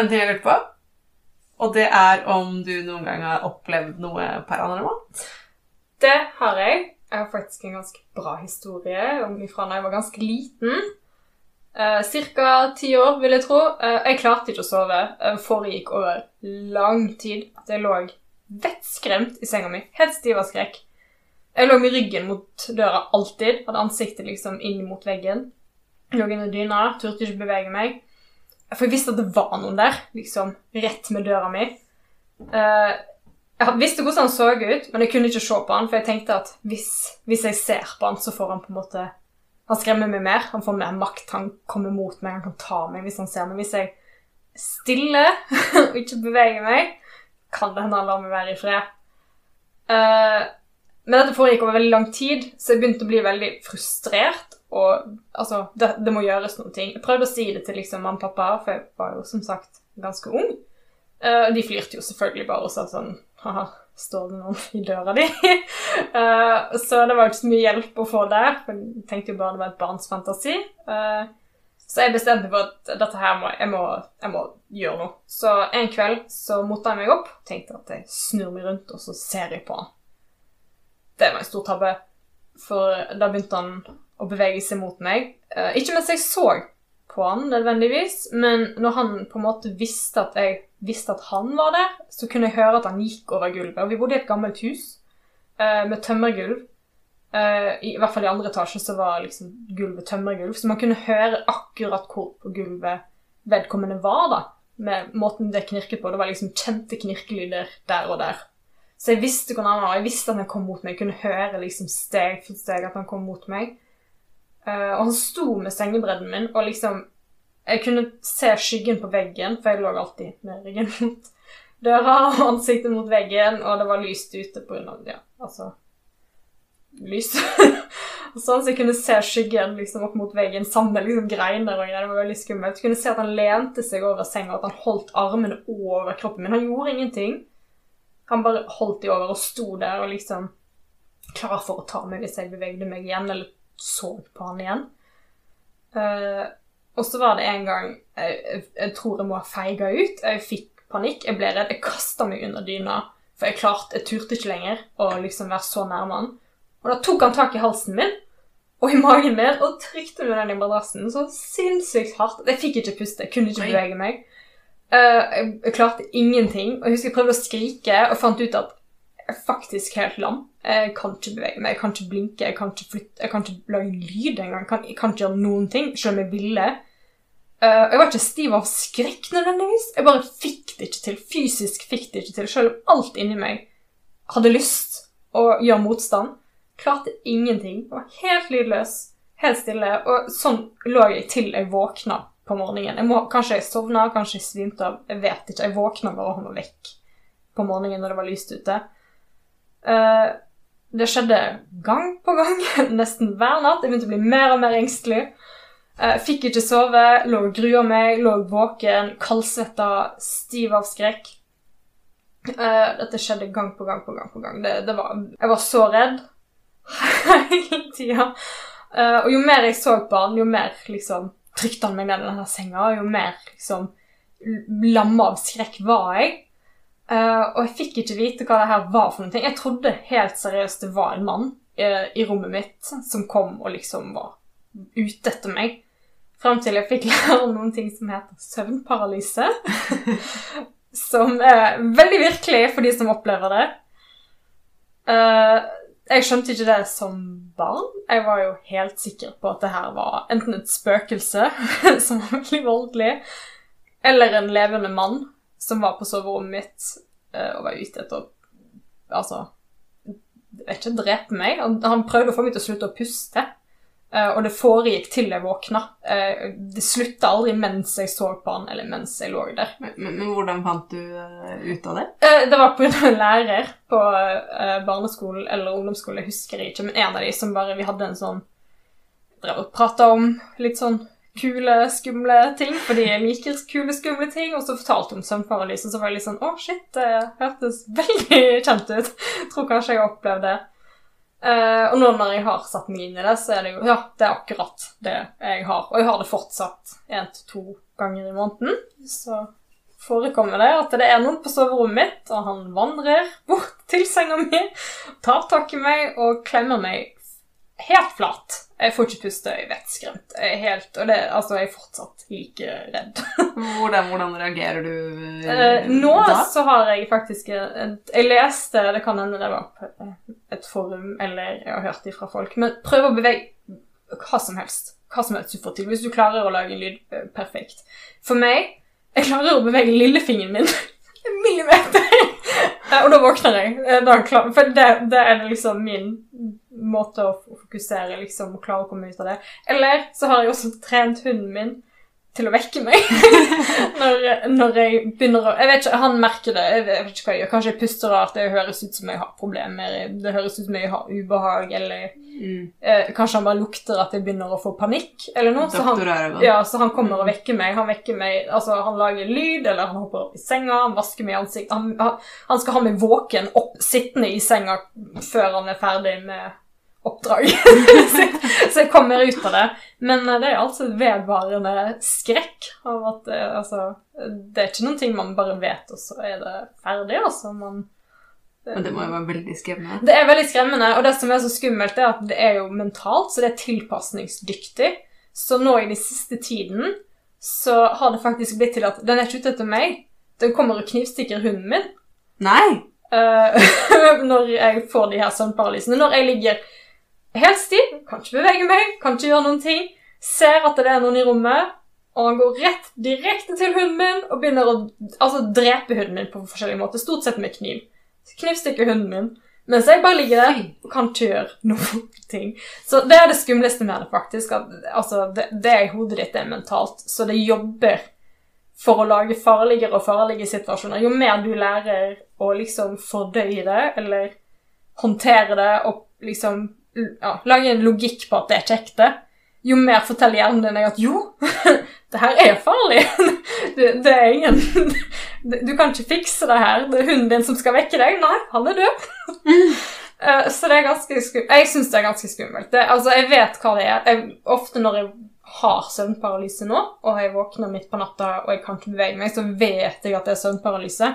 En ting jeg lurte på. Og det er om du noen gang har opplevd noe paranormalt. Det har jeg. Jeg har faktisk en ganske bra historie fra da jeg var ganske liten. Uh, Cirka ti år, vil jeg tro. Eh, jeg klarte ikke å sove. Uh, foregikk over lang tid. At jeg lå vettskremt i senga mi. Helt stiv av skrekk. Jeg lå med ryggen mot døra alltid. Hadde ansiktet liksom inn mot veggen. Lå under dyna, turte ikke bevege meg. For jeg visste at det var noen der, liksom, rett med døra mi. Uh, jeg visste hvordan han så ut, men jeg kunne ikke se på han, for jeg tenkte at hvis, hvis, jeg ser på han, så får han på en måte Han skremmer meg mer, han får mer makt, han kommer mot meg, han kan ta meg hvis han ser meg. Hvis jeg stiller stille og ikke beveger meg, kan det hende han lar meg være i fred. Uh, men dette foregikk over veldig lang tid, så jeg begynte å bli veldig frustrert og altså, det, det, må gjøres noen ting. Jeg prøvde å si det til liksom mamma og pappa, for jeg var jo som sagt ganske ung. Uh, de flirte jo selvfølgelig bare og sa sånn Ha-ha, står det noen i døra di? uh, så det var jo ikke så mye hjelp å få der, for jeg tenkte jo bare det var et barns fantasi. Uh, så jeg bestemte meg for at dette her må jeg, må, jeg må gjøre noe. Så en kveld så motta jeg meg opp, tenkte at jeg snur meg rundt, og så ser jeg på han. Det var en stor tabbe, for da begynte han å bevege seg mot meg. Uh, ikke mens jeg så på han nødvendigvis, men når han på en måte visste at jeg visste at han var der, så kunne jeg høre at han gikk over gulvet. Og vi bodde i et gammelt hus uh, med tømmergulv. Uh, I, I hvert fall i andre etasje så var liksom gulvet tømmergulv, så man kunne høre akkurat hvor på gulvet vedkommende var, da. Med måten det knirket på. Det var liksom kjente knirkelyder der og der. Så jeg visste hvor han var, jeg visste at han kom mot meg. Jeg kunne høre liksom steg for steg at han kom mot meg. Uh, og han sto med sengebredden min, og liksom Jeg kunne se skyggen på veggen, for jeg lå alltid med ryggen mot døra og ansiktet mot veggen, og det var lyst ute på grunn av Ja, altså Lys. sånn, så jeg kunne se skyggen liksom opp mot veggen sammen med liksom greiner og greier. Det var veldig skummelt. Jeg kunne se at han lente seg over senga, at han holdt armene over kroppen min. Han gjorde ingenting. Han bare holdt de over og sto der og liksom klar for å ta meg hvis jeg bevegde meg igjen, eller så på han igjen. Uh, og så var det en gang jeg, jeg, jeg tror jeg må ha feiga ut. Jeg fikk panikk, jeg ble redd. Jeg kasta meg under dyna, for jeg klarte, jeg turte ikke lenger å liksom være så nærme han. Og da tok han tak i halsen min og i magen min og trykte meg den i madrassen så sinnssykt hardt. Jeg fikk ikke puste, jeg kunne ikke bevege meg. Uh, jeg, klarte ingenting. Og jeg husker jeg prøvde å skrike og fant ut at jeg er faktisk helt lam. Jeg kan ikke bevege meg, jeg kan ikke blinke, jeg kan ikke flytte, jeg kan ikke lage lyd engang. Jeg jeg kan ikke gjøre noen ting, selv om jeg ville. Uh, jeg var ikke stiv av skrekk nødvendigvis. Jeg bare fikk det ikke til. Fysisk fikk det ikke til, selv om alt inni meg hadde lyst å gjøre motstand. Klarte ingenting. Jeg var helt lydløs, helt stille. Og sånn lå jeg til jeg våkna på morgenen. Jeg må, kanskje jeg sovna, kanskje jeg svimte av. Jeg vet ikke. Jeg våkna bare og var vekk på morgenen når det var lyst ute. Uh, det skjedde gang på gang, nesten hver natt. Jeg begynte å bli mer og mer engstelig. Eh, fikk ikke sove, lå og grua meg, lå våken, kaldsvetta, stiv av skrekk. Uh, dette skjedde gang på gang på gang. på gang. Det, det var, jeg var så redd hele tida. Og jo mer jeg så på han, jo mer liksom trykte han meg ned i denne senga, jo mer liksom lamma av skrekk var jeg. Uh, og jeg fikk ikke vite hva det her var for noe. Jeg trodde helt seriøst det var en mann uh, i rommet mitt som kom og liksom var ute etter meg. Fram til jeg fikk lære noen ting som heter søvnparalyse. som er veldig virkelig for de som opplever det. Uh, jeg skjønte ikke det som barn. Jeg var jo helt sikker på at det her var enten et spøkelse som var veldig voldelig, eller en levende mann som var på soverommet mitt uh, og var ute etter Altså jeg vet ikke, drepe meg. Han, prøvde å få meg til å slutte å puste. Uh, og det foregikk til jeg våkna. Uh, det slutta aldri mens jeg så på han, eller mens jeg lå der. Men, men, hvordan fant du ut av det? det var på en lærer på barneskolen eller ungdomsskolen, jeg husker ikke, men en av de som bare Vi hadde en sånn Drev og prata om litt sånn kule, skumle ting, fordi jeg liker kule, skumle ting. Og så fortalte hun søvnparalyse, så var jeg litt sånn Å, shit, det hørtes veldig kjent ut. Tror kanskje jeg har opplevd det. Eh, og nå når jeg har satt meg inn i det, så er det jo Ja, det er akkurat det jeg har. Og jeg har det fortsatt én til to ganger i måneden. Så forekommer det at det er noen på soverommet mitt, og han vandrer bort til senga mi, tar tak i meg og klemmer meg helt flat. Jeg får ikke puste, jeg vet skremt. Jeg er helt, og det, altså, jeg er fortsatt like redd. Hvordan, hvordan reagerer du Eh, nå da? så har jeg faktisk Jeg leste, det kan hende det var på et forum, eller jeg har hørt det fra folk, men prøv å bevege hva som helst. Hva som helst du får til. Hvis du klarer å lage en lyd, eh, perfekt. For meg, jeg klarer å bevege lillefingeren min en millimeter. Og da våkner jeg. Eh, Da klar, for det, det er liksom min måte å fokusere, liksom, å klare å komme ut av det. Eller så har jeg også trent hunden min til å vekke meg. når, når jeg begynner å Jeg vet ikke, han merker det. Jeg vet, ikke hva jeg gjør. Kanskje jeg puster rart, det høres ut som jeg har problemer. Det høres ut som jeg har ubehag, eller Mm. eh, kanskje han bare lukter at jeg begynner å få panikk, eller noe. Så han, ja, så han kommer og vekker meg. Han vekker meg, altså han lager lyd, eller han hopper opp i senga, han vasker meg i ansiktet. Han, han, han skal ha meg våken opp, sittende i senga før han er ferdig med oppdraget. så jeg kommer ut av det. Men eh, det er altså vedvarende skrekk av at eh, altså, Det er ikke noen ting man bare vet, og så er det ferdig, altså. Man, Men det må jo være veldig skremmende. det er veldig skremmende, og det som er så skummelt, er at det er jo mentalt, så det er tilpasningsdyktig. Så nå i den siste tiden så har det faktisk blitt til at den er ikke ute etter meg. Den kommer og knivstikker hunden min Nei! Uh, når jeg får de her søvnparalysene. Når jeg ligger helt stiv, kan ikke bevege meg, kan ikke gjøre noen ting, ser at det er noen i rommet, og han går rett direkte til hunden min og begynner å altså, drepe hunden min på forskjellige måter, stort sett med kniv. Knivstikker hunden min. Mens jeg bare ligger der og kan ikke gjøre noen ting. Så det er det skumleste med det, faktisk. At, altså, det, det i hodet ditt, det er mentalt. Så det jobber for å lage farligere og farlige situasjoner. Jo mer du lærer å liksom fordøye det, eller håndtere det, og liksom ja, lage en logikk på at det er ikke ekte, jo mer forteller hjernen din at jo, det her er farlig. Det, det er ingen Du kan ikke fikse det her. Det er hunden din som skal vekke deg. Nei, han er død. Eh, Så det er ganske skummelt. Jeg syns det er ganske skummelt. Det, altså, jeg vet hva det er. Jeg, ofte når jeg har søvnparalyse nå, og jeg våkner midt på natta og jeg kan ikke bevege meg, så vet jeg at det er søvnparalyse.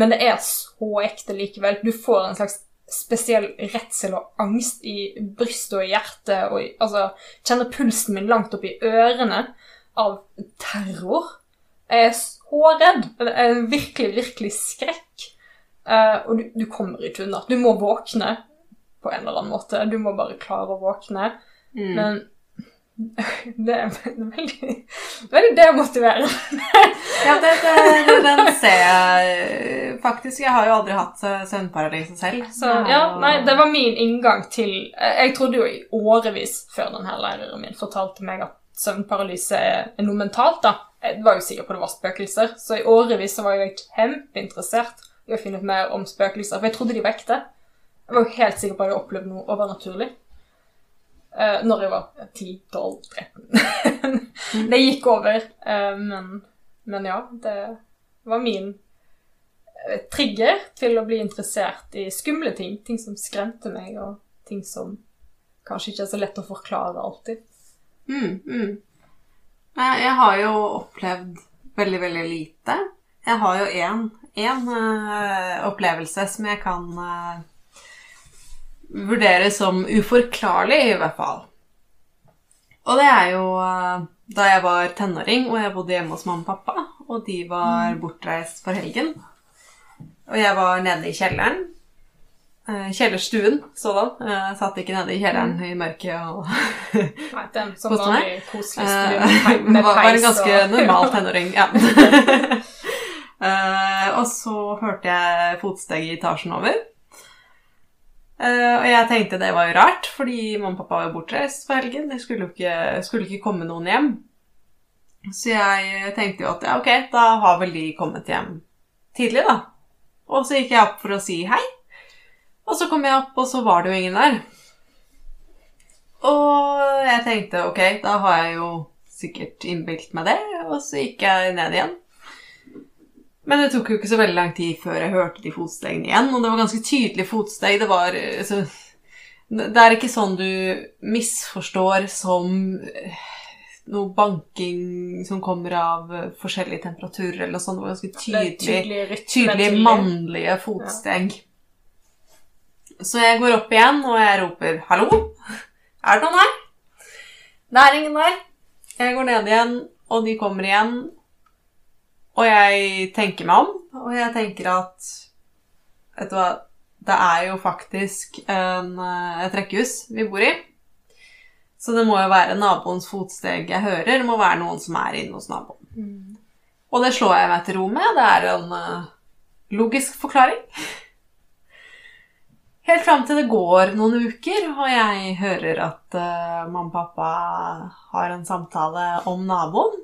Men det er så ekte likevel. Du får en slags spesiell redsel og angst i brystet og i hjertet. Og i, altså, kjenner pulsen min langt opp i ørene av terror. Jeg er så redd. Det er virkelig, virkelig skrekk. Uh, og du, du kommer ikke unna. Du må våkne på en eller annen måte. Du må bare klare å våkne. Mm. Men det er veldig, veldig demotiverende. Ja, det, det, den ser jeg faktisk. Jeg har jo aldri hatt eh, søvnparalyse selv. Så ja, nei, det var min inngang til Jeg trodde jo i årevis før denne læreren min fortalte meg at søvnparalyse er noe mentalt, da. Jeg var jo sikker på det var spøkelser, så i årevis så var jeg kjempeinteressert i å finne ut mer om spøkelser, for jeg trodde de var ekte. Jeg var jo helt sikker på at jeg hadde opplevd noe overnaturlig. Eh, når jeg var 10-12-13. det gikk over, Uh, men, men ja, det var min eh, trigger til å bli interessert i skumle ting. Ting som skremte meg, og ting som kanskje ikke er så lett å forklare alltid. Mm, mm. Jeg har jo opplevd veldig, veldig lite. Jeg har jo én opplevelse som jeg kan eh, vurdere som uforklarlig, i hvert fall. Og det er jo eh, da jeg var tenåring og jeg bodde hjemme hos mamma og pappa, og de var bortreist for helgen. Og jeg var nede i kjelleren. eh, Kjellerstuen sådan. Jeg satt ikke nede i kjelleren i mørket og Nei, den som var sånn Koste meg. vanlig koselig Eh, med peis var, en ganske og- normal tenåring, ja. Eh, og så hørte jeg fotsteg i etasjen over. Eh, og jeg tenkte det var jo rart, fordi mamma og pappa var bortreist for helgen. Det skulle jo ikke, skulle ikke komme noen hjem. Så jeg tenkte jo at ja, ok, da har vel de kommet hjem tidlig, da. Og så gikk jeg opp for å si hei. Og så kom jeg opp, og så var det jo ingen der. Og jeg tenkte ok, da har jeg jo sikkert innbilt meg det, og så gikk jeg ned igjen. Men det tok jo ikke så veldig lang tid før jeg hørte de fotstegene igjen, og det var ganske tydelige fotsteg. Det var, eh, så, Det er ikke sånn du misforstår som eh, noe banking som kommer av eh, forskjellige temperaturer eller noe sånt. Det var ganske er tydelig, tydelig mannlige fotsteg. Så jeg går opp igjen, og jeg roper 'hallo'. Er det noen her? Det er ingen der. Jeg går ned igjen, og de kommer igjen. Og jeg tenker meg om, og jeg tenker at Vet du hva, det er jo faktisk en, eh, et rekkehus vi bor i. Så det må jo være naboens fotsteg jeg hører. Det må være noen som er inne hos naboen. Mm. Og det slår jeg meg til ro med. Det er en uh, logisk forklaring. Helt fram til det går noen uker, og jeg hører at uh, mamma og pappa har en samtale om naboen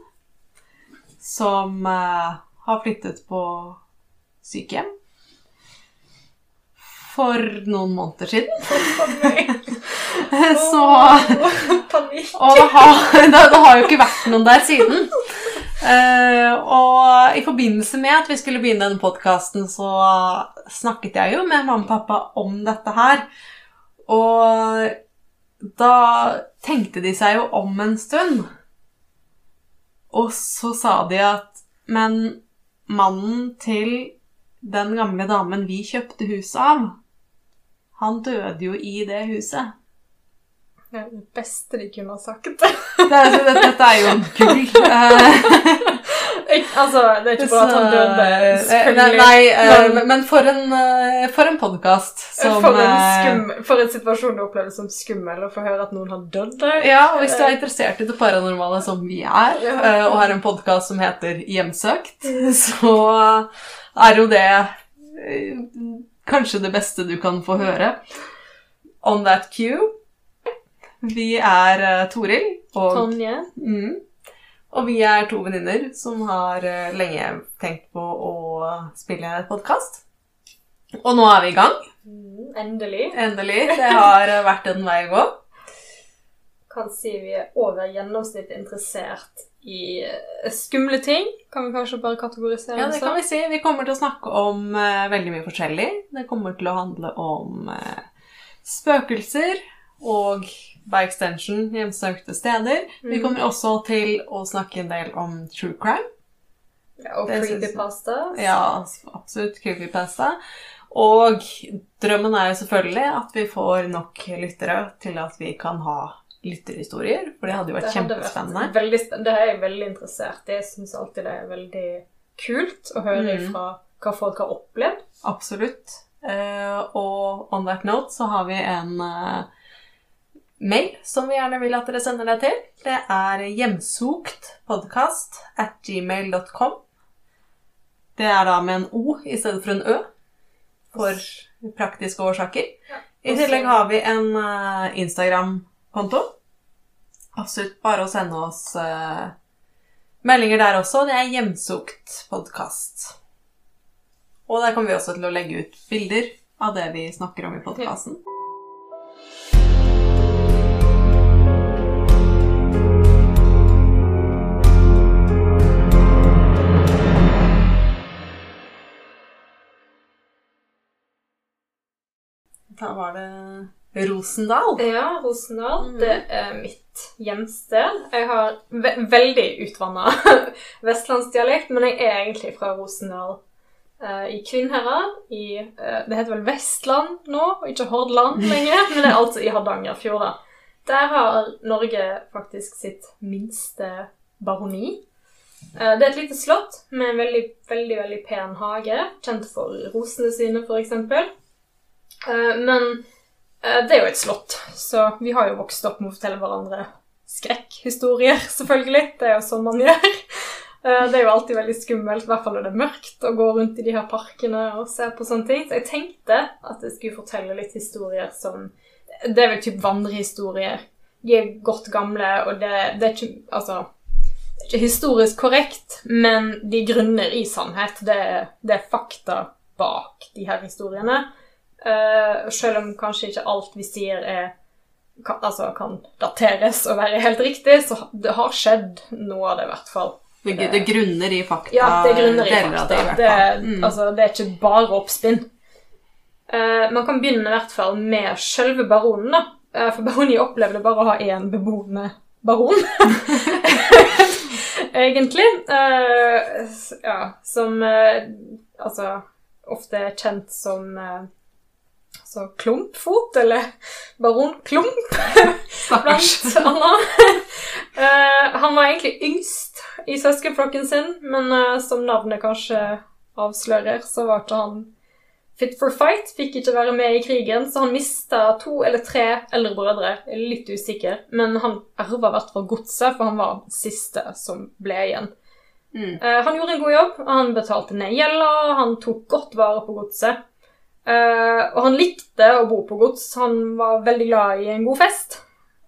som eh, har flyttet på sykehjem for noen måneder siden. Så Panikk. og det har, det, det har jo ikke vært noen der siden. Uh, og i forbindelse med at vi skulle begynne denne podkasten, så snakket jeg jo med mamma og pappa om dette her. Og da tenkte de seg jo om en stund. Og så sa de at Men mannen til den gamle damen vi kjøpte huset av, han døde jo i det huset. Det er det beste de kunne ha sagt. Det dette, dette er jo gull. Altså, det er ikke bare at han døde, selvfølgelig. Nei, eh, men- men, for en, eh, for en podkast som for, en eh, skum, for en situasjon du opplever som skummel, å få høre at noen har dødd der. Ja, og hvis du er interessert i det paranormale som vi er, og har en podkast som heter Hjemsøkt, så er jo det kanskje det beste du kan få høre. On that cue. Vi er Toril og Tonje. Mm. Og vi er to venninner som har eh, lenge tenkt på å spille en podkast. Og nå er vi i gang. Mm, endelig. Endelig. Det har eh, vært en vei å gå. Kan si vi er over gjennomsnittet interessert i eh, skumle ting. Kan vi kanskje bare kategorisere Ja, det sånn? kan vi si. Vi kommer til å snakke om uh, veldig mye forskjellig. Det kommer til å handle om uh, spøkelser og by extension hjemsøkte steder. Vi Mm. kommer også til å snakke en del om true crime. Ja, og creepypasta. Ja, absolutt. Creepypasta. Og drømmen er jo selvfølgelig at vi får nok lyttere til at vi kan ha lytterhistorier, for det hadde jo vært Det hadde kjempespennende. vært veldig Det er jeg veldig interessert i. Jeg syns alltid det er veldig kult å høre Mm. fra hva folk har opplevd. Absolutt. Uh, og on that note så har vi en eh, mail som vi gjerne vil at dere sender deg til. Det er hjemsoktpodkast at gmail.com. Det er da med en O i stedet for en Ø, for praktiske årsaker. Ja. I tillegg har vi en eh, Instagram-konto. Absolutt bare å sende oss eh, meldinger der også. Det er hjemsoktpodkast. Og der kommer vi også til å legge ut bilder av det vi snakker om i podkasten. Da var det Rosendal. Ja, Rosendal. Mm. Det er mitt hjemsted. Jeg har ve veldig utvanna vestlandsdialekt, men jeg er egentlig fra Rosendal. Uh, I Kvinnherad. I, uh, det heter vel Vestland nå, og ikke Hordaland lenger, men det er altså i Hardangerfjorda. Der har Norge faktisk sitt minste baroni. Uh, Det er et lite slott med en veldig, veldig, veldig pen hage, kjent for rosene sine, f.eks. Men Eh, Det er jo et slott, så vi har jo vokst opp med å fortelle hverandre skrekkhistorier, selvfølgelig. Det er jo sånn man gjør. Eh, Det er jo alltid veldig skummelt, i hvert fall når det er mørkt, å gå rundt i de her parkene og se på sånne ting. Så jeg tenkte at jeg skulle fortelle litt historier som Det er vel typ vandrehistorier. De er godt gamle, og det, det er ikke Altså det er ikke historisk korrekt, men de grunner i sannhet. Det, det er fakta bak de her historiene. Eh, selv om kanskje ikke alt vi sier er kan, altså, kan dateres og være helt riktig, så det har skjedd noe av det, i hvert fall. Det, det grunner i fakta. Ja, det grunner i fakta. det, i Det. Mm. altså, det er ikke bare oppspinn. Uh, man kan begynne i hvert fall med selve baronen, da. Uh, for baroni opplevde bare å ha én beboende baron. Egentlig. Uh, ja, som altså ofte er kjent som eh, altså Klumpfot, eller baron Klump blant annet. uh, han var egentlig yngst i søskenflokken sin, men uh, som navnet kanskje avslører, så var ikke han fit for fight, fikk ikke være med i krigen, så han mista to eller tre eldre brødre. Litt usikker, men han arva hvert fall godset, for han var den siste som ble igjen. Mm. Uh, han gjorde en god jobb, han betalte ned gjelda, han tok godt vare på godset. Eh, og han likte å bo på gods, han var veldig glad i en god fest.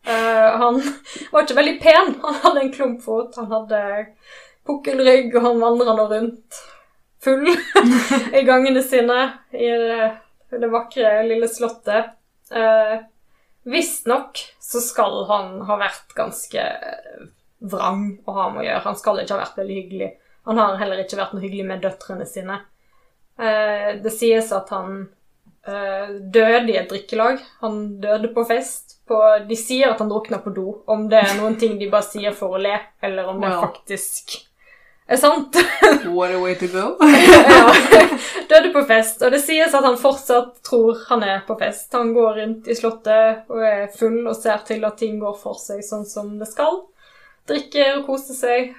Uh, han var ikke veldig pen, han hadde en klumpfot, han hadde pukkelrygg, og han vandra nå rundt full i gangene sine i det, det vakre lille slottet. Uh, Visstnok så skal han ha vært ganske vrang å ha med å gjøre. Han skal ikke ha vært veldig hyggelig. Han har heller ikke vært noe hyggelig med døtrene sine. Eh, det sies at han eh, døde i et drikkelag. Han døde på fest. På, de sier at han drukna på do. Om det er noen ting de bare sier for å le, eller om det Wow. faktisk er sant. What a way to go. ja. Døde på fest, og det sies at han fortsatt tror han er på fest. Han går rundt i slottet og er full og ser til at ting går for seg sånn som det skal. Drikker og koser seg.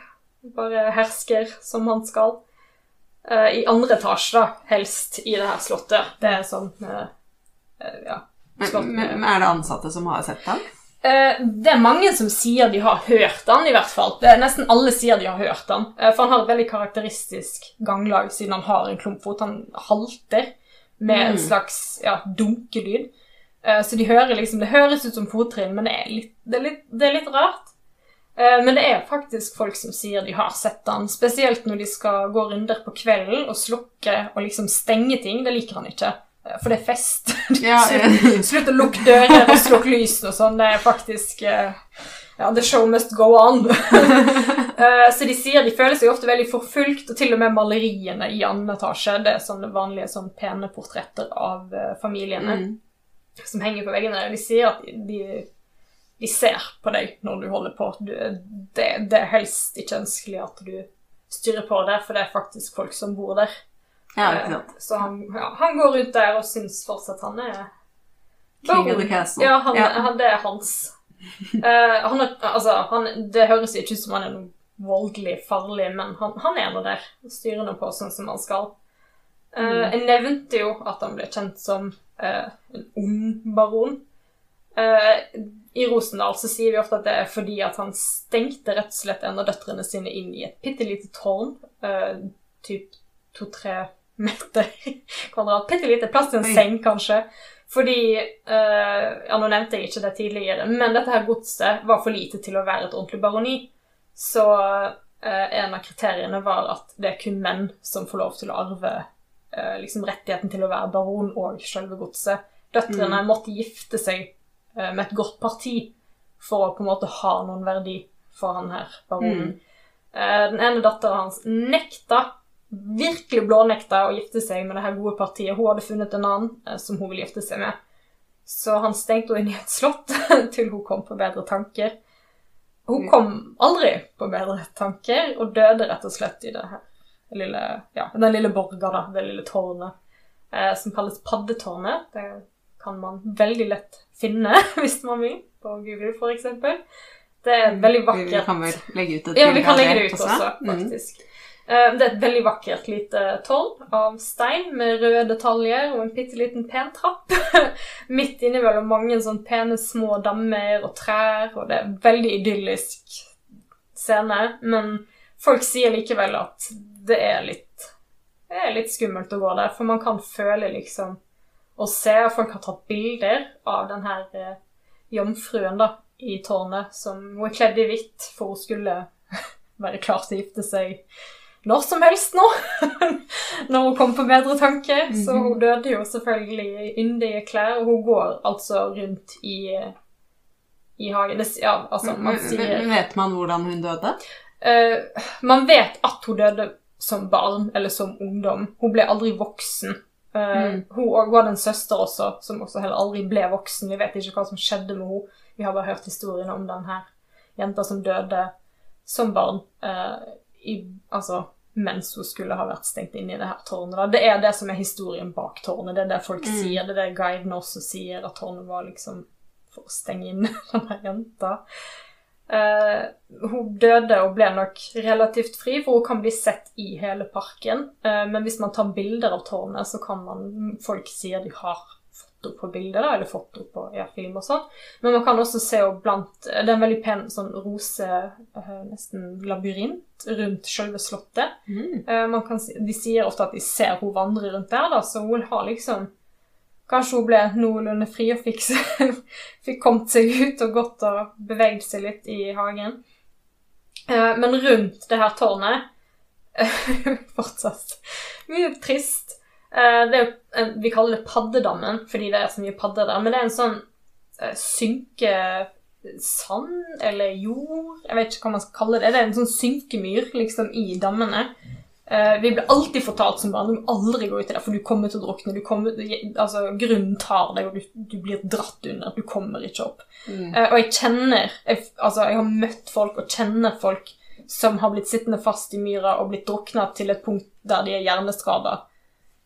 Bare hersker som han skal. Eh, I andre etasje, da, helst, i det her slottet. Det er sånn eh, eh, Ja. slott. Men, men er det ansatte som har sett ham? Eh, det er mange som sier de har hørt han, i hvert fall. Det er Nesten alle sier de har hørt han. For han har et veldig karakteristisk ganglag, siden han har en klumpfot. Han halter med en Mm. slags ja, dunkelyd. Så de hører liksom Det høres ut som fottrinn, men det er litt, det er litt, det er litt rart. Eh, men det er faktisk folk som sier de har sett han, spesielt når de skal gå runder på kvelden og slukke og liksom stenge ting. Det liker han ikke, eh, for det er fest. Ja, Slutt- Slutt å lukke dører og slukke lysene og sånn. Det er faktisk eh, Ja, the show must go on. Så de sier de føler seg ofte veldig forfulgt, og til og med maleriene i annen etasje. Det er sånne vanlige sånn pene portretter av familiene mm. som henger på veggene. De sier at de, de ser på deg når du holder på. Du, det, det er helst ikke ønskelig at du styrer på det, for det er faktisk folk som bor der. ja, ikke sant. Eh, Så han, ja, han går rundt der og syns fortsatt han er King of the castle. Ja, han, Ja. han, det er hans. uh, han er, altså, han, det høres ikke ut som han er noe voldelig farlig, men han, han er nå der. og Styrer nå på sånn som han skal. Uh, Mm. Jeg nevnte jo at han ble kjent som uh, en ond baron. Eh, I Rosendal så sier vi ofte at det er fordi at han stengte rett og slett en av døtrene sine inn i et bitte lite tårn. Uh, typ to-tre meter kvadrat. Bitte lite. Plass til en Oi. seng, kanskje. Fordi uh, Ja, nå nevnte jeg ikke det tidligere, men dette her godset var for lite til å være et ordentlig baroni. Så uh, en av kriteriene var at det er kun menn som får lov til å arve liksom rettigheten til å være baron og selve godset. Døtrene måtte gifte seg med et godt parti for å på en måte ha noen verdi for han her baronen. Mm. den ene datteren hans nekta, virkelig blånekta, å gifte seg med det her gode partiet. Hun hadde funnet en annen eh, som hun ville gifte seg med. Så han stengte henne inn i et slott til hun kom på bedre tanker. Hun kom aldri på bedre tanker, og døde rett og slett i det her lille, ja, den lille borga, da, det lille tårnet, eh, som kalles Paddetårnet. Det kan man veldig lett finne hvis man vil, på Google eksempel. Det er et veldig vakkert vi kan vel legge ut et ja, vi kan legge det ut også, Mm. faktisk. Mm. Det er et veldig vakkert lite tårn av stein med røde detaljer og en bitte liten pen trapp. Midt innimellom mange sånn pene små dammer og trær, og det er en veldig idyllisk scene. Men folk sier likevel at det er litt, det er litt skummelt å gå der, for man kan føle liksom å se, og folk har tatt bilder av den her eh, jomfruen da, i tårnet, som hun er kledd i hvitt, for hun skulle være klar til å gifte seg når som helst nå, når hun kom på bedre tanker. Så hun døde jo selvfølgelig i yndige klær, og hun går altså rundt i, i hagen. Ja, altså, man sier men Vet man hvordan hun døde? Uh, Man vet at hun døde som barn eller som ungdom. Hun ble aldri voksen. Mm. Hun og, hadde en søster også, som også heller aldri ble voksen. Vi vet ikke hva som skjedde med henne. Vi har bare hørt historiene om den her jenta som døde som barn. uh, i, altså, mens hun skulle ha vært stengt inne i det her tårnet. Da. Det er det som er historien bak tårnet. Det er det folk Mm. sier. Det er det guiden også sier, at tårnet var liksom for å stenge inn denne jenta. Eh, hun døde og ble nok relativt fri, for hun kan bli sett i hele parken. Eh, men hvis man tar bilder av tårnet, så kan man Folk sier de har fått opp på bilder, eller fått opp på ja, film og sånn. Men man kan også se henne blant Det er en veldig pen sånn rose, eh, nesten labyrint, rundt selve slottet. Mm. Man kan, de sier ofte at de ser hun vandre rundt der, da, så hun har liksom Kanskje hun ble noenlunde fri og fikk, fikk kommet seg ut og gått og beveget seg litt i hagen. Eh, men rundt det her tårnet Fortsatt mye trist. Eh, det er vi kaller det paddedammen fordi det er så mye padder der, men det er en sånn eh, synke sand eller jord Jeg vet ikke hva man skal kalle det. Det er en sånn synkemyr liksom i dammene. Eh, vi ble alltid fortalt som barn du må aldri gå ut i det, for du kommer til å drukne. Du kommer, altså, grunnen tar deg, og du, du blir dratt under. Du kommer ikke opp. Mm. Eh, og jeg kjenner jeg, Altså, jeg har møtt folk og kjenner folk som har blitt sittende fast i myra og blitt drukna til et punkt der de er hjerneskada.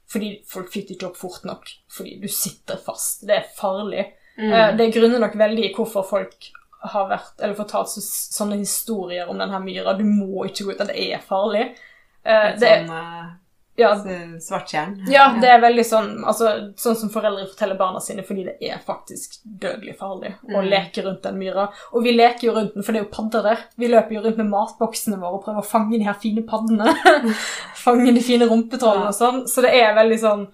Fordi folk fikk ikke opp fort nok. Fordi du sitter fast. Det er farlig. Mm. Eh, Det grunner nok veldig i hvorfor folk har vært, eller fortalt så, sånne historier om denne myra. Du må ikke gå ut, det er farlig. Eh, Et det, er- sånn uh, ja, svarttjern. ja, det er veldig sånn altså, Sånn som foreldre forteller barna sine, fordi det er faktisk dødelig farlig å Mm. leke rundt den myra. Og vi leker jo rundt den, for det er jo padder der. Vi løper jo rundt med matboksene våre og prøver å fange de her fine paddene. fange de fine rumpetrollene og sånn. Så det er veldig sånn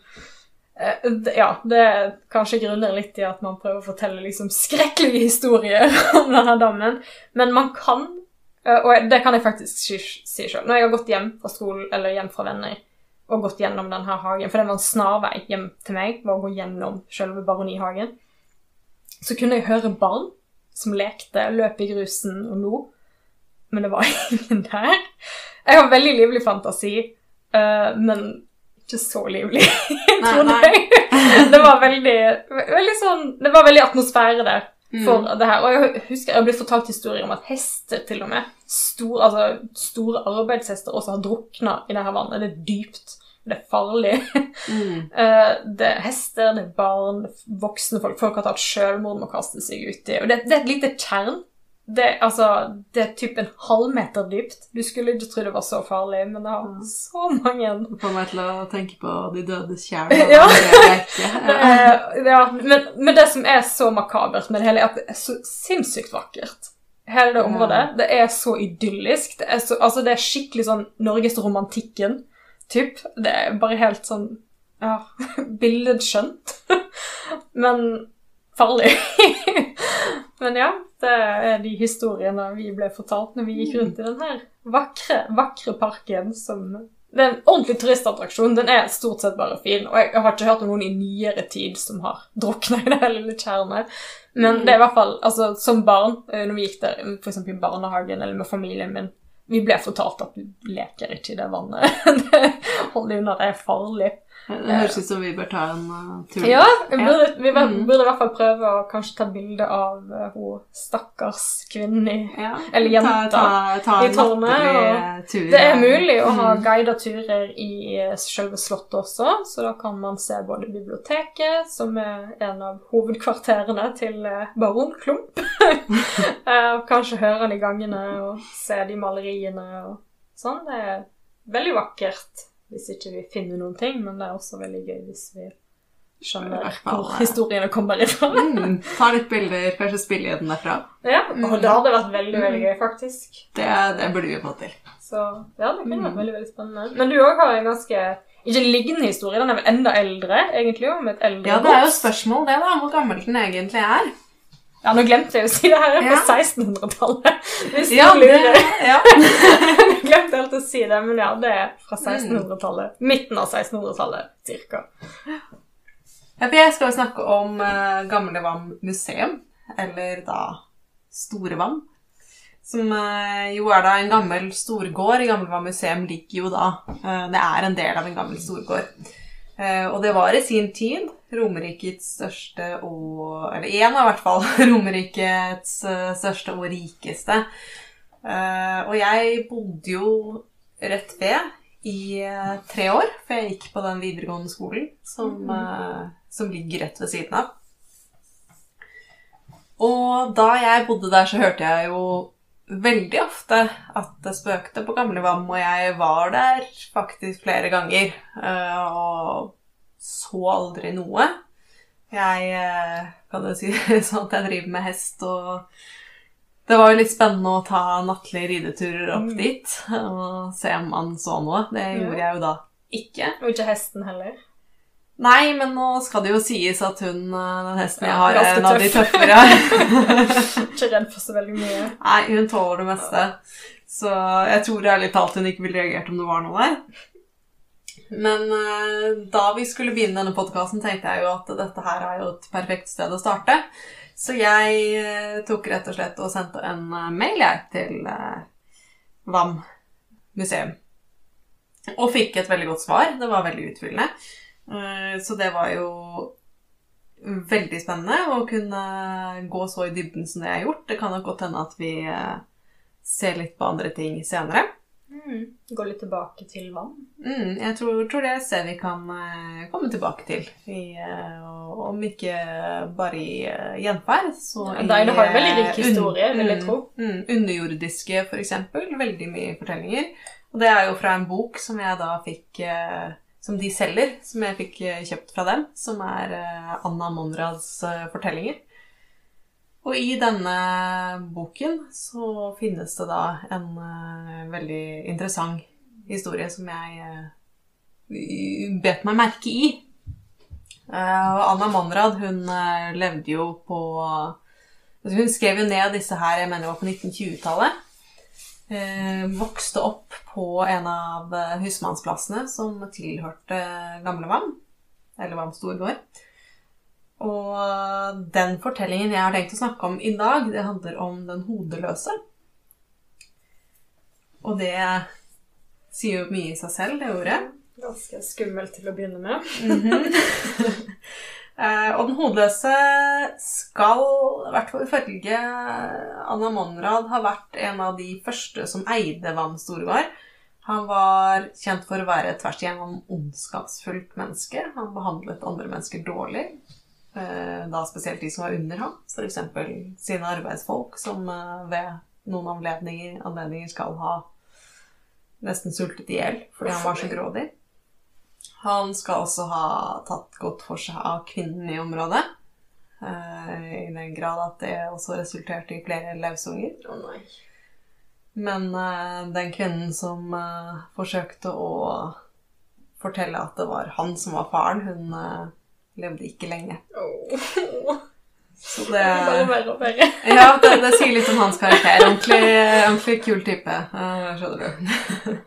Ja, det- Ja, det kanskje grunner litt i at man prøver å fortelle liksom skrekkelige historier om denne dammen. Men man kan, eh, og det kan jeg faktisk si, si sjøl Når jeg har gått hjem fra skolen eller hjem fra venner og gått gjennom denne hagen, for det var en snarvei hjem til meg, var å gå gjennom selve baronihagen, så kunne jeg høre barn som lekte, løp i grusen og lo, men det var ingen der. Jeg har veldig livlig fantasi, eh, men ikke så livlig, tror jeg. Det var veldig, veldig sånn, det var veldig atmosfære der Mm. for det her. Og jeg husker jeg har blitt fortalt historier om at hester til og med, store, altså, store arbeidshester, også har drukna i det her vannet. Det er dypt. Det er farlig. Mm. Eh, det er hester, det er barn, voksne folk. Folk har tatt selvmord med å kaste seg uti. Og det, det er et lite tjern. Det, altså, det er typ en halvmeter dypt. Du skulle ikke tro det var så farlig, men det har Mm. så mange Får meg til å tenke på De dødes kjære. Ja. Ja. Er- ja, men, men det som er så makabert med det hele, er at det er så sinnssykt vakkert. Hele det området. Det er så idyllisk. Det er, så, altså, det er skikkelig sånn Norgesromantikken, typ. Det er bare helt sånn ja, billedskjønt. men farlig. men ja, det er de historiene vi ble fortalt når vi gikk rundt i den her vakre, vakre parken som det er en ordentlig turistattraksjon. Den er stort sett bare fin. Og jeg har ikke hørt om noen i nyere tid som har drukna i det lille tjernet. Men det er i hvert fall altså, Som barn, eh, når vi gikk der f.eks. i barnehagen eller med familien min, vi ble fortalt at du leker ikke i det vannet. Hold deg unna, det er farlig. Det høres ut som vi bør ta en uh, tur. Ja, vi burde, vi bør- Mm. burde i hvert fall prøve å kanskje ta bilde av uh, hun stakkars kvinnen i Ja. Eller jenta Ta, ta, ta i tårnet, tur. Det er mulig å ha Mm. guida turer i eh, selve slottet også, så da kan man se både biblioteket, som er en av hovedkvarterene til baron Klump, kanskje høre han i gangene og se de maleriene og sånn. Det er veldig vakkert hvis ikke vi finner noen ting, men det er også veldig gøy hvis vi skjønner hvor historiene kommer ifra. Mm. Ta litt bilder, kanskje spille igjen derfra. Ja, og det hadde vært veldig, veldig gøy, faktisk. Det, det burde vi få til. Så ja, det kunne vært Mm. veldig veldig spennende. Men du òg har en ganske ikke liggende historie, den er vel enda eldre, egentlig, om et eldre Ja, det er jo spørsmål det, da, hvor gammel den egentlig er. Ja, nå glemte jeg å si det her er fra Ja. 1600-tallet. Hvis Ja, du lurer. ja. Jeg glemte helt å si det, men ja, det er fra Mm. 1600-tallet. Midten av 1600-tallet, cirka. Ja, for jeg skal jo snakke om uh, Gamlevann museum, eller da Storevann. Som uh, jo er da en gammel storgård. I Gamlevann museum ligger jo da uh, Det er en del av en gammel storgård. Eh, og det var i sin tid Romerikets største og Eller én av, hvert fall. Romerikets eh, største og rikeste. Eh, og jeg bodde jo rett ved i tre år, for jeg gikk på den videregående skolen som, eh, som ligger rett ved siden av. Og da jeg bodde der, så hørte jeg jo veldig ofte at det spøkte på Gamle Vam, og jeg var der faktisk flere ganger. eh, Og så aldri noe. Jeg eh, kan jo si sånn at jeg driver med hest, og det var jo litt spennende å ta nattlige rideturer opp Mm. dit og se om man så noe. Det gjorde jeg jo da ikke. Og ikke hesten heller. Nei, men nå skal det jo sies at hun, eh, den hesten jeg har, er en av de tøffere. Ikke redd for så veldig mye. Nei, hun tåler det meste. Så jeg tror ærlig talt hun ikke ville reagert om det var noe der. Men eh, da vi skulle begynne denne podkasten, tenkte jeg jo at dette her er jo et perfekt sted å starte. Så jeg eh, tok rett og slett og sendte en mail jeg til VAM museum. Og fikk et veldig godt svar. Det var veldig utfyllende. Eh, Så det var jo veldig spennende å kunne gå så i dybden som det jeg har gjort. Det kan nok godt hende at vi eh, ser litt på andre ting senere. Mm. Gå litt tilbake til vann. Mm, jeg tror, tror det er et sted vi kan eh, komme tilbake til. I, om ikke bare i gjenferd, så Ja, Deine har jo veldig rik historie, un- vil jeg mm, tro. Mm, underjordiske, eksempel. Veldig mye fortellinger. Og det er jo fra en bok som jeg da fikk eh, Som de selger, som jeg fikk eh, kjøpt fra dem. Som er eh, Anna Monrads eh, fortellinger. Og i denne boken så finnes det da en veldig interessant historie som jeg bet meg merke i. Anna Monrad hun levde jo på altså Hun skrev jo ned disse her, jeg mener det var på 1920-tallet. Eh, vokste opp på en av eh, husmannsplassene som tilhørte Gamle Vam. Eller Vam Storgård. Og den fortellingen jeg har tenkt å snakke om i dag, det handler om den hodeløse. Og det sier jo mye i seg selv, det ordet. Ganske skummelt til å begynne med. Eh, og den hodeløse skal, i hvert fall ifølge Anna Monrad, ha vært en av de første som eide Vann Storgård. Han var kjent for å være et tvers igjennom ondskapsfullt menneske. Han behandlet andre mennesker dårlig. Eh, da spesielt de som var under ham. F.eks. sine arbeidsfolk, som eh, ved noen anledninger, anledninger skal ha nesten sultet i hjel fordi han var så grådig. Han skal også ha tatt godt for seg av kvinnen i området. eh, I den grad at det også resulterte i flere lausunger. Å nei. Men eh, den kvinnen som eh, forsøkte å fortelle at det var han som var faren, hun levde ikke lenge. Åh. Så Det bare verre og verre. Ja, det, det sier litt om hans karakter. Ordentlig, ordentlig kul type. eh, skjønner du.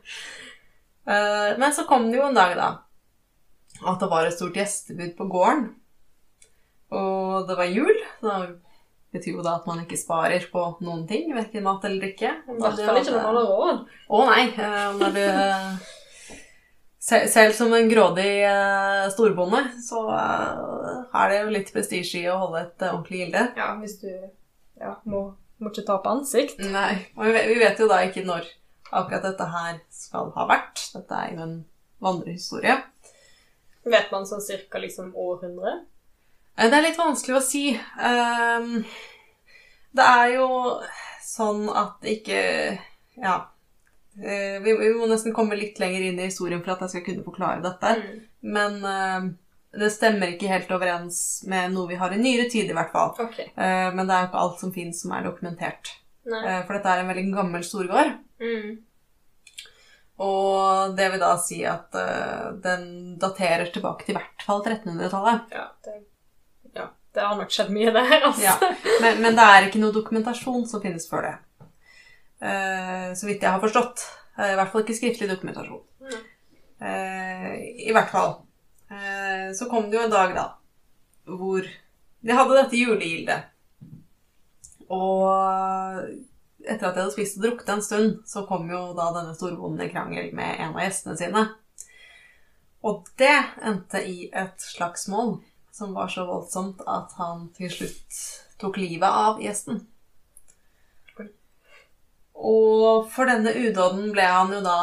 Men så kom det jo en dag, da, at det var et stort gjestebud på gården. Og det var jul. Det betyr jo da at man ikke sparer på noen ting, verken mat eller drikke. I hvert fall ikke når man har råd. Å nei. eh, Når du Selv som en grådig eh, storbonde, så eh, er det jo litt prestisje i å holde et eh, ordentlig gilde. Ja, hvis du ja, må, må ikke ta på ansikt. Nei, og vi vet jo da ikke når akkurat dette her skal ha vært. Dette er jo en vandrehistorie. Vet man sånn cirka liksom århundre? Eh, Det er litt vanskelig å si. Um, det er jo sånn at ikke Ja. Eh, Vi, vi må nesten komme litt lenger inn i historien for at jeg skal kunne forklare dette. Mm. Men eh, det stemmer ikke helt overens med noe vi har i nyere tid, i hvert fall. Ok. Uh, men det er jo ikke alt som finnes som er dokumentert. Eh, for dette er en veldig gammel storgård. Mm. Og det vil da si at uh, den daterer tilbake til i hvert fall 1300-tallet. Ja, det, ja, det har nok skjedd mye der, altså. Ja. Men, men det er ikke noe dokumentasjon som finnes før det. Uh, så vidt jeg har forstått. Uh, I hvert fall ikke skriftlig dokumentasjon. Mm. Eh, I hvert fall. Så kom det jo en dag, da, hvor de hadde dette julegildet. Og etter at jeg hadde spist og drukket en stund, så kom jo da denne storbonden i krangel med en av gjestene sine. Og det endte i et slagsmål som var så voldsomt at han til slutt tok livet av gjesten. Og for denne udåden ble han jo da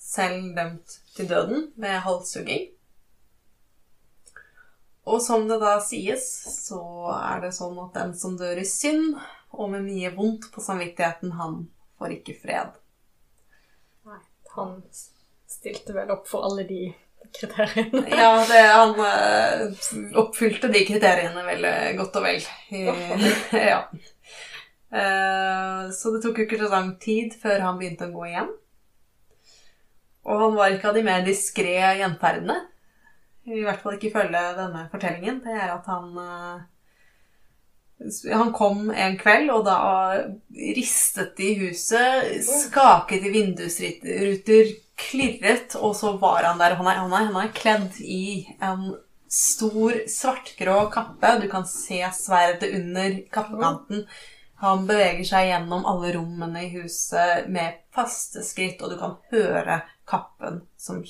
selv dømt til døden med halshugging. Og som det da sies, så er det sånn at den som dør i synd, og med mye vondt på samvittigheten, han får ikke fred. Nei, han stilte vel opp for alle de kriteriene. Ja, det, han eh, oppfylte de kriteriene veldig godt og vel. Ja. Eh, så det tok jo ikke så lang tid før han begynte å gå igjen. Og han var ikke av de mer diskré gjenferdene. I hvert fall ikke ifølge denne fortellingen. Det er at han eh, Han kom en kveld, og da ristet de huset, skaket i vindusruter, klirret, og så var han der. Han er, han er, han er kledd i en stor, svartgrå kappe. Du kan se sverdet under kappekanten. Han beveger seg gjennom alle rommene i huset med faste skritt, og du kan høre kappen som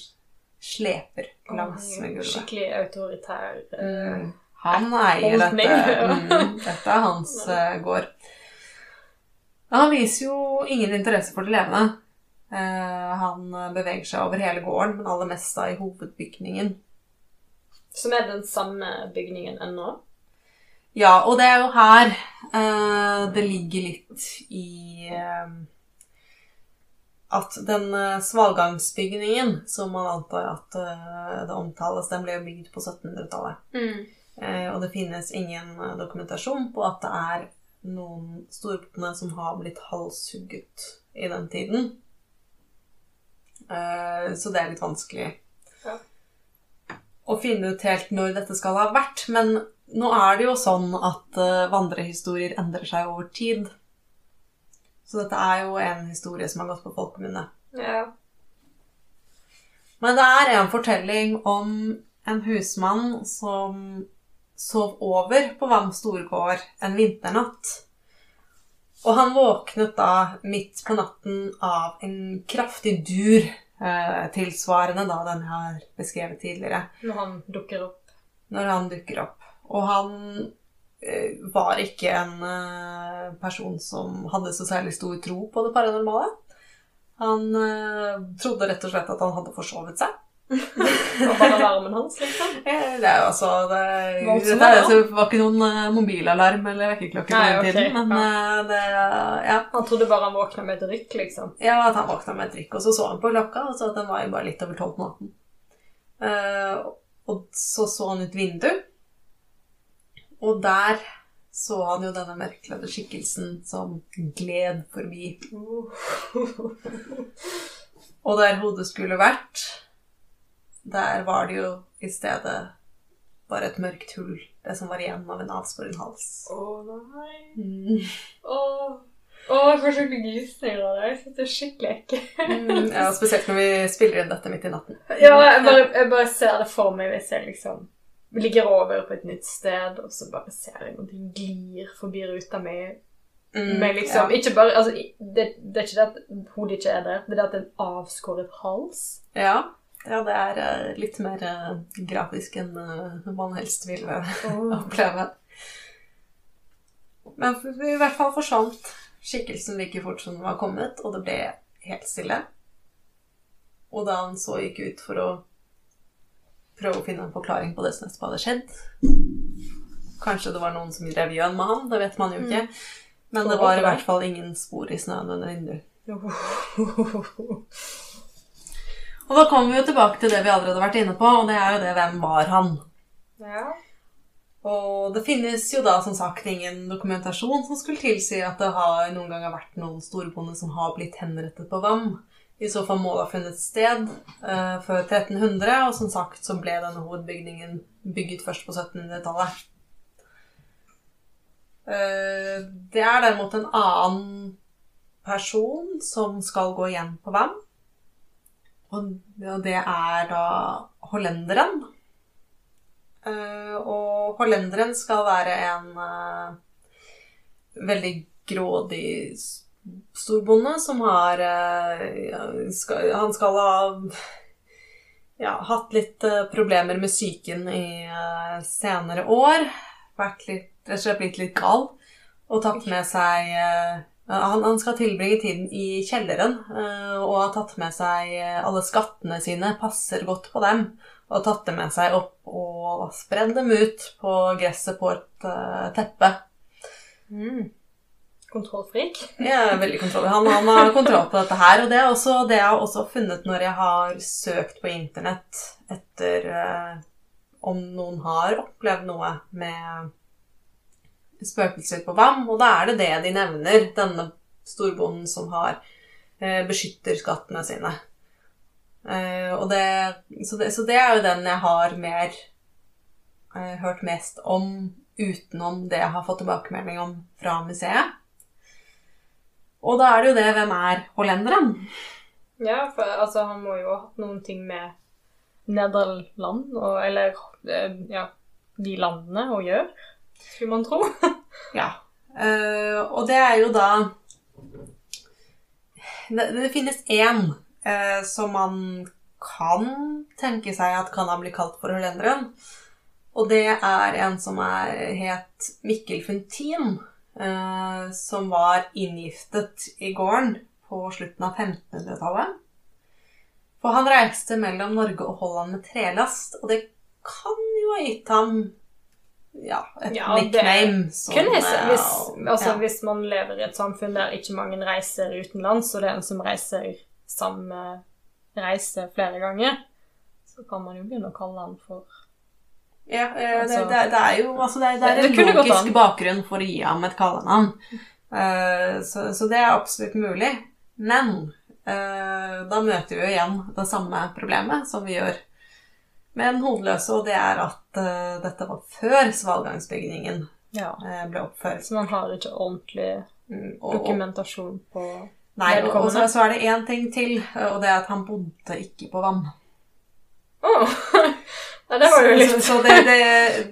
sleper langs med gulvet. Skikkelig autoritær. eh, Mm. Han eier dette. Mm, dette er hans eh, gård. Han viser jo ingen interesse for det levende. Eh, han beveger seg over hele gården, men aller mest da i hovedbygningen. Som er den samme bygningen ennå. Ja, og det er jo her eh, det ligger litt i eh, at den eh, svalgangsbygningen, som man antar at eh, det omtales, den ble jo bygd på 1700-tallet. Eh, og det finnes ingen eh, dokumentasjon på at det er noen storbonde som har blitt halshugget i den tiden. Eh, så det er litt vanskelig Ja. å finne ut helt når dette skal ha vært. Men nå er det jo sånn at eh, vandrehistorier endrer seg over tid. Så dette er jo en historie som har gått på folkemunne. Ja. Men det er en fortelling om en husmann som sov over på Vam storgård en vinternatt. Og han våknet da midt på natten av en kraftig dur, eh, tilsvarende da den jeg har beskrevet tidligere, Når han dukker opp. når han dukker opp. Og han eh, var ikke en eh, person som hadde så særlig stor tro på det paranormale. Han eh, trodde rett og slett at han hadde forsovet seg. Og bare alarmen hans, liksom. Eh, Det er jo altså det, Voldsomt, det, er, altså, var ikke noen eh, mobilalarm eller vekkerklokke på den okay, tiden, men ja. det ja, Han trodde bare han våkna med et rykk, liksom. ja, at han våkna med et rykk. og så så han på klokka, og så at den var jo bare litt over tolv på natten. Eh, og så så han ut vinduet, og der så han jo denne mørkledde skikkelsen som gled forbi. Og der hodet skulle vært, der var det jo i stedet bare et mørkt hull, det som var igjen av en avskåren hals. Å nei. Mm. Å, Å, jeg får skikkelig gysninger av det. Jeg syns det er skikkelig ekkelt. Mm, ja, spesielt når vi spiller inn dette midt i natten. Ja, jeg bare, jeg bare ser det for meg hvis jeg liksom ligger over på et nytt sted, og så bare ser jeg noe glir forbi ruta mi. Mm, Men liksom, ja. ikke bare, altså, det, det er ikke det at hodet ikke er der, det er det at det er en avskåret hals. Ja. Ja, det er eh, litt mer eh, grafisk enn eh, man helst vil oppleve. Men i hvert fall forsvant skikkelsen like fort som den var kommet, og det ble helt stille. Og da han så gikk ut for å prøve å finne en forklaring på det som nettopp hadde skjedd Kanskje det var noen som drev gjøn med han, det vet man jo ikke. Men det var i hvert fall ingen spor i snøen under vinduet. Og da kommer vi jo tilbake til det vi allerede har vært inne på, og det er jo det hvem var han? Ja. Og det finnes jo da som sagt ingen dokumentasjon som skulle tilsi at det har noen gang har vært noen storbonde som har blitt henrettet på Vam. I så fall må det ha funnet sted uh, før 1300, og som sagt så ble denne hovedbygningen bygget først på 1700-tallet. Uh, det er derimot en annen person som skal gå igjen på Vam. Og det er da hollenderen. Eh, og hollenderen skal være en eh, veldig grådig storbonde som har eh, Han skal ha ja, hatt litt problemer med psyken i senere år. Vært litt, rett og slett blitt litt gal. Og tatt med seg han, han skal tilbringe tiden i kjelleren eh, og har tatt med seg eh, alle skattene sine, passer godt på dem. Og tatt dem med seg opp og spredd dem ut på gresset på et eh, teppe. Mm. Kontrollfrik. Er veldig kontroll. Han, han har kontroll på dette her. Og det er også det jeg har også funnet når jeg har søkt på internett etter eh, om noen har opplevd noe med spøkelser på VAM. Og da er det det de nevner, denne storbonden som har eh, beskytter skattene sine. Eh, det så, det så det er jo den jeg har mer eh, hørt mest om utenom det jeg har fått tilbakemelding om fra museet. Og da er det jo det hvem er hollenderen? Ja, for altså, han må jo ha hatt noen ting med Nederland, og, eller eh, ja, de landene å gjøre, skulle man tro. Ja. Uh, og det er jo da Det, det finnes én uh, som man kan tenke seg at kan ha blitt kalt for hollenderen. Og det er en som er, het Mikkel Funtin, uh, som var inngiftet i gården på slutten av 1500-tallet. For han reiste mellom Norge og Holland med trelast, og det kan jo ha gitt ham ja, et Ja, det som, Kunne jeg se, eh, hvis, altså, ja. hvis man lever i et samfunn der ikke mange reiser utenlands, og det er en som reiser samme reise flere ganger, så kan man jo begynne å kalle han for Ja, eh, det, Altså- det, det er jo altså det, er- det Det en logisk bakgrunn for å gi ham et kallenavn. Uh, så, så det er absolutt mulig. Men uh, da møter vi jo igjen det samme problemet som vi gjør med den hodeløse, og det er at uh, dette var før svalgangsbygningen Ja. uh, ble oppført. Så man har ikke ordentlig Mm, og, dokumentasjon på nei, og, og så, så er det én ting til, og det er at han bodde ikke på vann. Oh. Nei, det var jo Så, litt så, så det, det,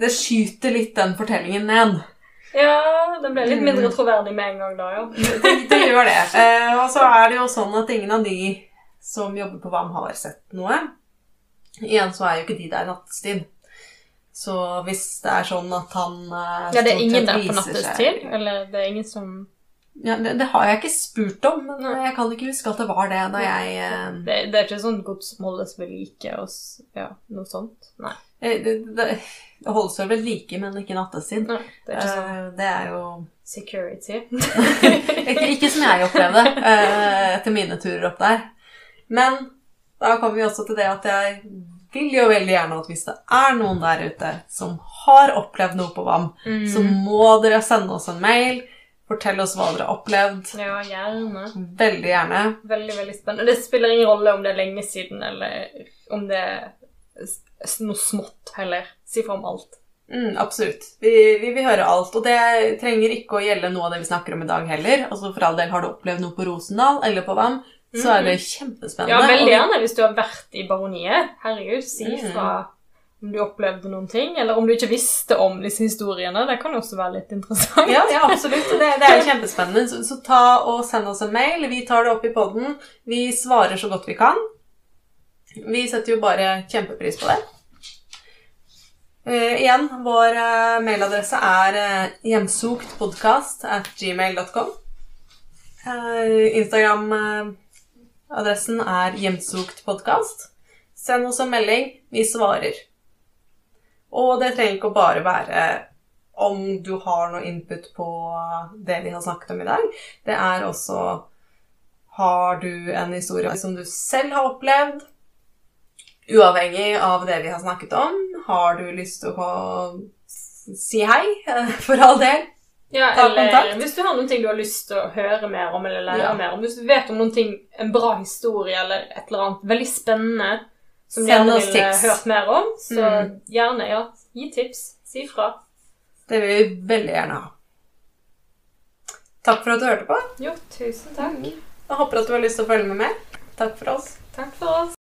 det skyter litt den fortellingen ned. Ja, den ble litt mindre troverdig med en gang da, ja. det, det gjør det. Uh, og så er det jo sånn at ingen av de som jobber på VAM, har sett noe. Igjen så er jo ikke de der nattestid. Så hvis det er sånn at han eh, Ja, det er ingen der på nattestid? Eller det er ingen som Ja, det, det har jeg ikke spurt om, men jeg kan ikke huske at det var det da jeg eh, Det, det er ikke sånn gods som holdes ved like og ja, noe sånt? Nei. eh, det, det, holdes vel ved like, men ikke nattestid. Nei det er ikke sånn det er jo security. ikke, ikke som jeg opplevde etter mine turer opp der. Men da kommer vi også til det at jeg vil jo veldig gjerne at hvis det er noen der ute som har opplevd noe på VAM, Mm. så må dere sende oss en mail. Fortell oss hva dere har opplevd. Ja, gjerne. Veldig gjerne. Veldig, veldig spennende. Det spiller ingen rolle om det er lenge siden, eller om det er noe smått heller. Si fra om alt. Mm, absolutt. Vi, vi vil høre alt. Og det trenger ikke å gjelde noe av det vi snakker om i dag heller. Altså For all del, har du opplevd noe på Rosendal eller på VAM, så er det kjempespennende. Ja, veldig gjerne hvis du har vært i baroniet. Herregud, si Mm. fra om du opplevde noen ting, eller om du ikke visste om disse historiene. Det kan jo også være litt interessant. Ja, ja absolutt. Det, det er kjempespennende. Så, så ta og send oss en mail. Vi tar det opp i poden. Vi svarer så godt vi kan. Vi setter jo bare kjempepris på det. Uh, igjen, vår uh, mailadresse er uh, hjemsoktpodkast at gmail.com. Uh, Instagram-adressen er hjemsoktpodkast. Send oss en melding. Vi svarer. Og det trenger ikke å bare være om du har noe input på det vi har snakket om i dag. Det er også Har du en historie som du selv har opplevd? Uavhengig av det vi har snakket om. Har du lyst til å si hei, for all del? Ja, Ta eller kontakt. hvis du har noen ting du har lyst til å høre mer om, eller lære Ja. mer om. Hvis du vet om noen ting, en bra historie eller et eller annet veldig spennende som du gjerne ville tips. hørt mer om, så Mm. gjerne, ja, gi tips. Si fra. Det vil vi veldig gjerne ha. Takk for at du hørte på. Jo, tusen takk. Jeg håper at du har lyst til å følge med mer. Takk for oss. Takk for oss.